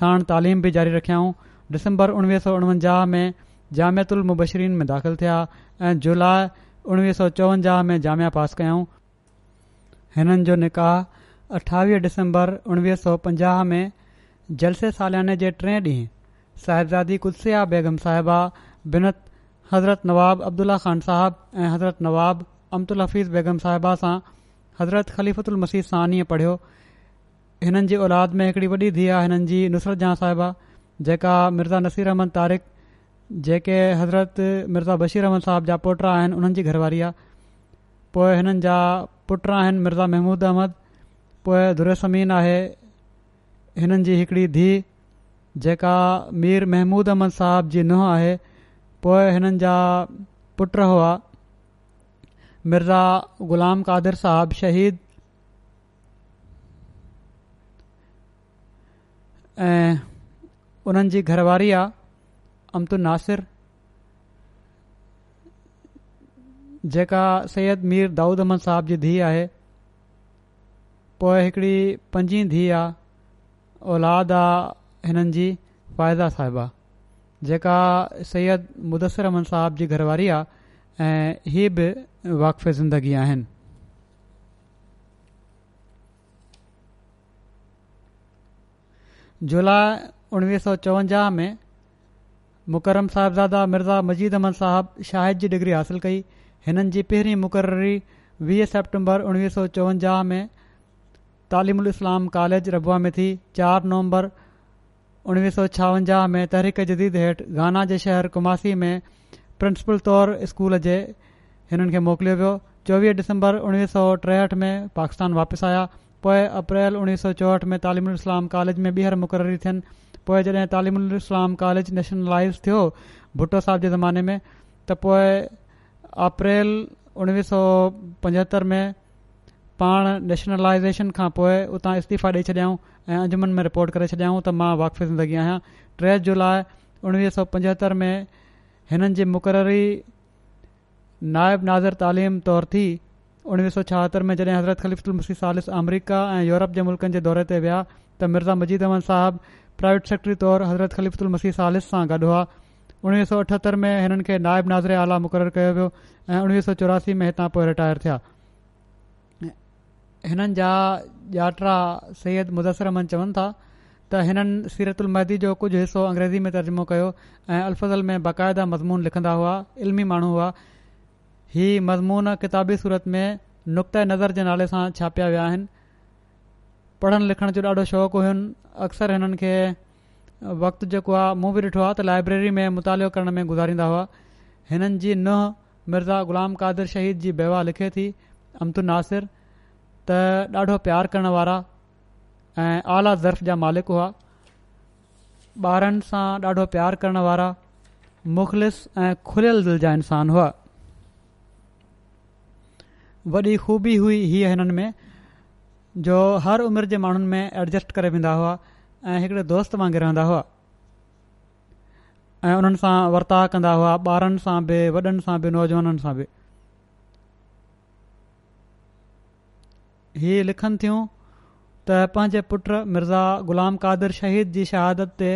S1: साण तालीम बि जारी रखियाऊं डिसम्बर उणिवीह सौ उणिवंजाह में जामयातु उल मुबशरीन में दाख़िल थिया ऐं जुलाई उणिवीह सौ चोवंजाह में जामिया पासि कयाऊं हिननि जो निकाह अठावीह میں उणिवीह सौ पंजाह में जलसे सालियाने जे टे ॾींहुं साहिबज़ादी कुलसिया बेगम साहिबा बिनत हज़रत नवाब अब्दुला ख़ान साहिबु ऐं हज़रत नवाब अमतुलफ़ीज़ बेगम साहिबा सां हज़रत ख़लीफ़त मसीह सान पढ़ियो हिननि जी औलाद में हिकड़ी वॾी धीउ आहे हिननि जी नुसरत जहाँ साहिबा जेका मिर्ज़ा नसीर तारिक जेके हज़रत मिर्ज़ा बशीर अहमद साहिब जा पुट आहिनि हुननि जी घरवारी आहे पोइ हिननि जा पुट आहिनि मिर्ज़ा महमूद अहमद पोइ दुरमीन आहे हिननि जी हिकिड़ी धीउ जेका मीर महमूद अहमद साहिब जी नुंहुं आहे पोइ हिननि जा पुट हुआ मिर्ज़ा ग़ुलाम कादिर साहब शहीद ऐं उन्हनि जी घरवारी आहे अमतु नासिर जेका सैयद मीर दाऊद अहमद साहब जी धीउ आहे पोइ हिकिड़ी पंजी धीउ आहे औलाद आहे हिननि जी फ़ाइदा साहिबा जेका सैयद मुदसर अहमद साहब जी घरवारी आहे ऐं हीअ बि वाक़फ़ ज़िंदगी आहिनि जुलाई उणिवीह सौ चोवंजाह में मुकरम साहिबज़ादा मिर्ज़ा मजीद अहमद साहिबु शाहिद जी डिग्री हासिलु कई हिननि जी पहिरीं मुक़ररी वीह सेप्टेंबर उणिवीह सौ चोवंजाह में तालिमुल इस्लाम कॉलेज रबुआ में थी चारि नवंबर उणिवीह सौ छावंजाह में तहरीक जदीद हेठि गाना जे शहरु कुमासी में प्रिंसिपल तौरु स्कूल जे हिननि खे मोकिलियो वियो चोवीह डिसंबर उणिवीह सौ टेहठि में पाकिस्तान वापसि आया पोए अप्रैल उणिवीह सौ चोहठि में कॉलेज में ॿीहर मुक़ररी थियनि पोइ जॾहिं इस्लाम कॉलेज नेशनलाइज़ थियो भुटो साहिब जे ज़माने में त पोइ अप्रैल उणिवीह सौ पंजहतरि में पाण नेशनलाइज़ेशन खां पोइ उतां इस्तीफ़ा ॾेई छॾियाऊं ऐं अजमन में रिपोर्ट करे छॾियाऊं त मां वाक़फ़ ज़िंदगी आहियां टे जुलाई उणिवीह सौ पंजहतरि में हिननि जी मुक़ररी नायब नाज़र तालीम तौरु थी उणिवीह सौ छाहतरि में जॾहिं हज़रत ख़लीफ़ुल मुसी सालिस अमरीका ऐं यूरोप जे मुल्कनि जे दौरे ते विया त मिर्ज़ा मजीद अहमद साहिबु प्राइवेट सेक्रेटरी तौरु हज़रत खलीफ़ुल मसीह सालिस सां गॾु हुआ उणिवीह सौ अठहतरि में हिननि खे नायब नाज़िर आला मुक़ररु कयो वियो ऐं उणिवीह सौ चौरासी में हितां पोइ रिटायर थिया हिननि जा सैयद सयद अमन चवनि था त हिननि सीरत उलमहदी जो कुझु हिसो अंग्रेज़ी में तर्जुमो कयो ऐं अलफ़ज़ल में बाक़ायदा मज़मून लिखंदा हुआ इल्मी माण्हू हुआ हीउ मज़मून किताबी सूरत में नुक़्त नज़र जे नाले सां छापिया विया आहिनि पढ़ण लिखण जो ॾाढो शौक़ु हुई अक्सर हिननि खे वक़्तु जेको आहे मूं बि ॾिठो आहे त लाइब्रेरी में मुतालो करण में गुज़ारींदा हुआ हिननि जी नंह मिर्ज़ा ग़ुलाम कादिर शहीद जी बेवा लिखे थी अमतु नासिर त ॾाढो प्यारु करण वारा ऐं आला ज़र्फ जा मालिक हुआ ॿारनि सां ॾाढो प्यार करणु वारा मुख़लिस ऐं खुलियल दिलि जा इंसान हुआ वॾी खूबी हुई हिननि में जो हर उमिरि जे माण्हुनि में एडजस्ट करे वेंदा हुआ ऐं हिकिड़े दोस्त वांगुरु रहंदा हुआ ऐं उन्हनि सां वर्ता कंदा हुआ ॿारनि सां बि वॾनि सां बि नौजवाननि सां बि हीअ लिखनि थियूं त पंहिंजे पुट मिर्ज़ा ग़ुलाम कादिर शहीद जी शहादत ते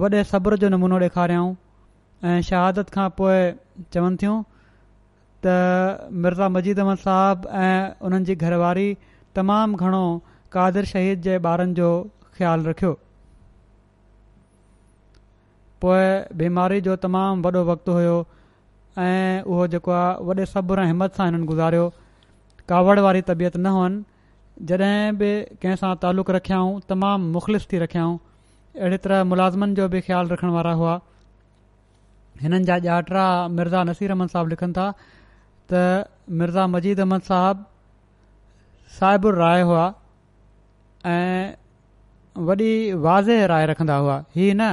S1: वॾे सब्र जो नमूनो ॾेखारियाऊं ऐं शहादत खां पोइ चवनि थियूं त मिर्ज़ा मजीद अहमद साहब ऐं उन्हनि जी घरवारी तमामु घणो कादिर शहीद जे ॿारनि जो ख़्यालु रखियो पोइ बीमारी जो तमामु वॾो वक़्तु हुयो ऐं उहो जेको आहे वॾे सब्र ऐं हिमत सां हिननि गुज़ारियो कावड़ वारी तबियत न हुअनि जॾहिं बि कंहिं सां तालुक़ु रखियाऊं तमामु मुख़लिस थी रखियाऊं अहिड़ी तरह मुलाज़िमनि जो बि ख़्यालु रखण वारा हुआ हिननि जा ॼाटरा मिर्ज़ा नसीर अहमद साहिबु लिखनि था त मिर्ज़ा मजीद अहमद साहिबु साइबु राय हुआ ऐं वॾी वाज़े राय रखंदा हुआ हीअ न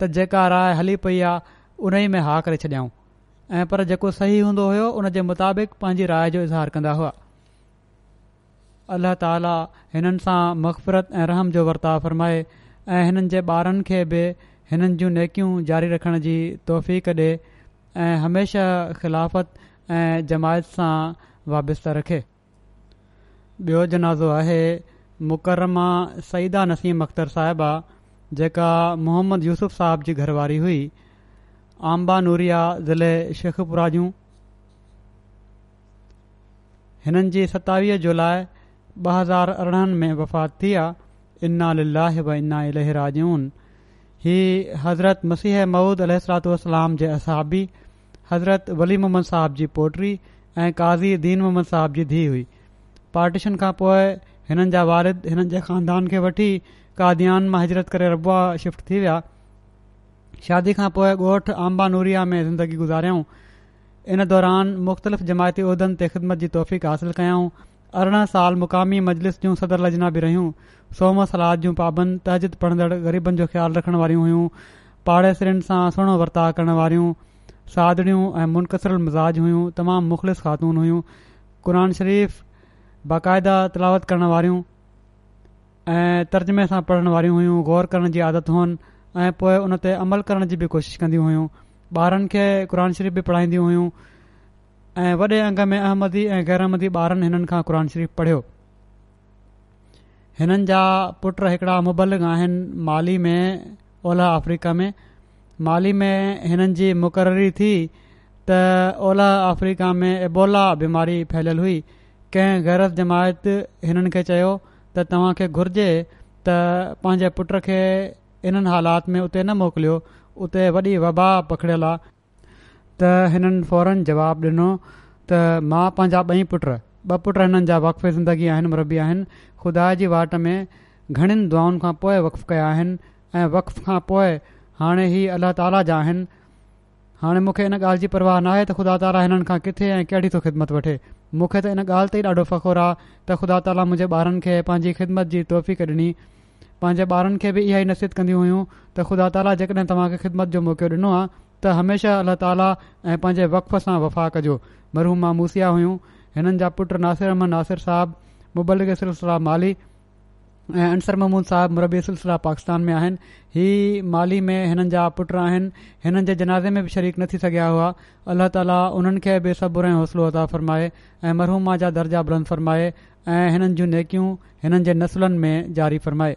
S1: त जेका राय हली पई आहे उन में हा करे छॾियाऊं ऐं पर जेको सही हूंदो हुयो उन जे मुताबिक़ पंहिंजी राय जो इज़हार कंदा हुआ अल्ला ताला हिननि सां मफ़रत ऐं रहम जो वर्ताव फ़रमाए ऐं हिननि जे ॿारनि खे बि हिननि जूं नेकियूं जारी रखण जी तोहफ़ी ॾे ऐं हमेशह ख़िलाफ़त ऐं जमायत सां वाबस्तु रखे ॿियो जनाज़ो आहे मुक़रमा सईदा नसीम अख़्तर साहिबा जेका मोहम्मद यूसुफ़ साहब जी घरवारी हुई आम्बा नूरिया ज़िले शेखपुरा जूं हिननि जी सतावीह जुलाई ॿ हज़ार अरिड़हनि में वफ़ात थी आहे इना व इन्ना इलहरा जूं हीअ हज़रत मसीह महूद अलसलाम जे असाबी हज़रत वली मोहम्मद साहब जी पोटरी ऐं काज़ी दीन मोहम्मद साहब जी धीउ हुई पार्टीशन खां पोइ हिननि जा वारिद हिननि जे ख़ानदान खे वठी कादियान मां हिजरत करे रबुआ शिफ्ट थी विया शादी खां पोइ ॻोठु आम्बा नूरिया में ज़िंदगी गुज़ारियऊं इन दौरान मुख़्तलिफ़ जमायती उहिदनि ते ख़िदमत जी तौफ़ीक़ हासिल कयऊं अरिड़हं साल मुक़ामी मजलिस जूं सदर लजना बि रहियूं सोम सलाद जूं पाबंद तहज़िद पढ़ंदड़ ग़रीबनि जो ख़्यालु रखण वारियूं हुयूं पाड़ेसरीनि सां सुहिणो वर्ताउ करण वारियूं सादड़ियूं ऐं मुनक़सर मिज़ाज हुयूं तमामु मुख़लिस ख़ातून हुइयूं क़ुर शरीफ़ बाक़ायदा तिलावत करण वारियूं ऐं तर्जुमे सां पढ़ण वारियूं हुयूं ग़ौर करण जी आदत हुअनि ऐं पोइ हुन ते अमल करण जी बि कोशिशि कंदियूं हुयूं ॿारनि खे क़ुर शरीफ़ बि पढ़ाईंदियूं हुयूं ऐं वॾे अंग में अहमदी ऐं गैर अहमदी ॿारनि हिननि खां क़ुर शरीफ़ पढ़ियो हिननि जा पुट हिकिड़ा मुबलिक आहिनि माली में ओलह अफ्रीका में माली में हिननि जी मुक़ररी थी त ओलह अफ्रीका में एबोला बीमारी फैलियलु हुई कंहिं ग़ैर जमायत हिननि खे चयो त तव्हां खे घुर्जे त पंहिंजे पुट खे इन्हनि हालात में उते न मोकिलियो उते वॾी वबा पखल आहे त हिननि फौरन जवाब ॾिनो त मां पंहिंजा ॿई पुट ॿ पुट हिननि जा वक़फ़ ज़िंदगी आहिनि मुरबी आहिनि खुदा जी वाट में घणनि दुआउनि खां पोइ कया आहिनि ऐं वक़फ़ खां पोइ हाणे ई अलाह ताला जा आहिनि हाणे मूंखे इन ॻाल्हि जी परवाह न आहे त ख़ुदा ताला हिननि खां किथे ऐं कहिड़ी थो ख़िदमत वठे मूंखे त इन ॻाल्हि ते ॾाढो फ़खुरु आहे त ख़ुदा ताला मुंहिंजे ॿारनि खे पंहिंजी ख़िदमत जी तोहफ़ी ॾिनी पंहिंजे ॿारनि खे बि इहा ई नसीत कंदियूं हुयूं त ख़ुदा ताला जेकॾहिं तव्हांखे ख़िदमत जो मौक़ो ॾिनो आहे त हमेशह अलाह ताला ऐं पंहिंजे वक़फ़ सां वफ़ा कजो मरहूमा मूसिया हुयूं हिननि जा पुट नासिर अहमद नासिर साहब सिलसिला माली ऐं अंसर महमूद साहिबु मुरबी सिलसिला पाकिस्तान में आहिनि हीउ माली में हिननि जा पुट आहिनि हिननि जे जनाज़े में बि शरीक न थी सघिया हुआ अलाह ताला उन्हनि खे बि ऐं हौसलो अदा फ़रमाए ऐं मरहूमा जा दर्जा बुलंद फ़र्माए ऐं हिननि जूं नेकियूं हिननि जे नसुलनि में जारी फ़रमाए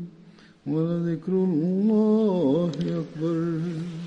S2: ولذكر الله أكبر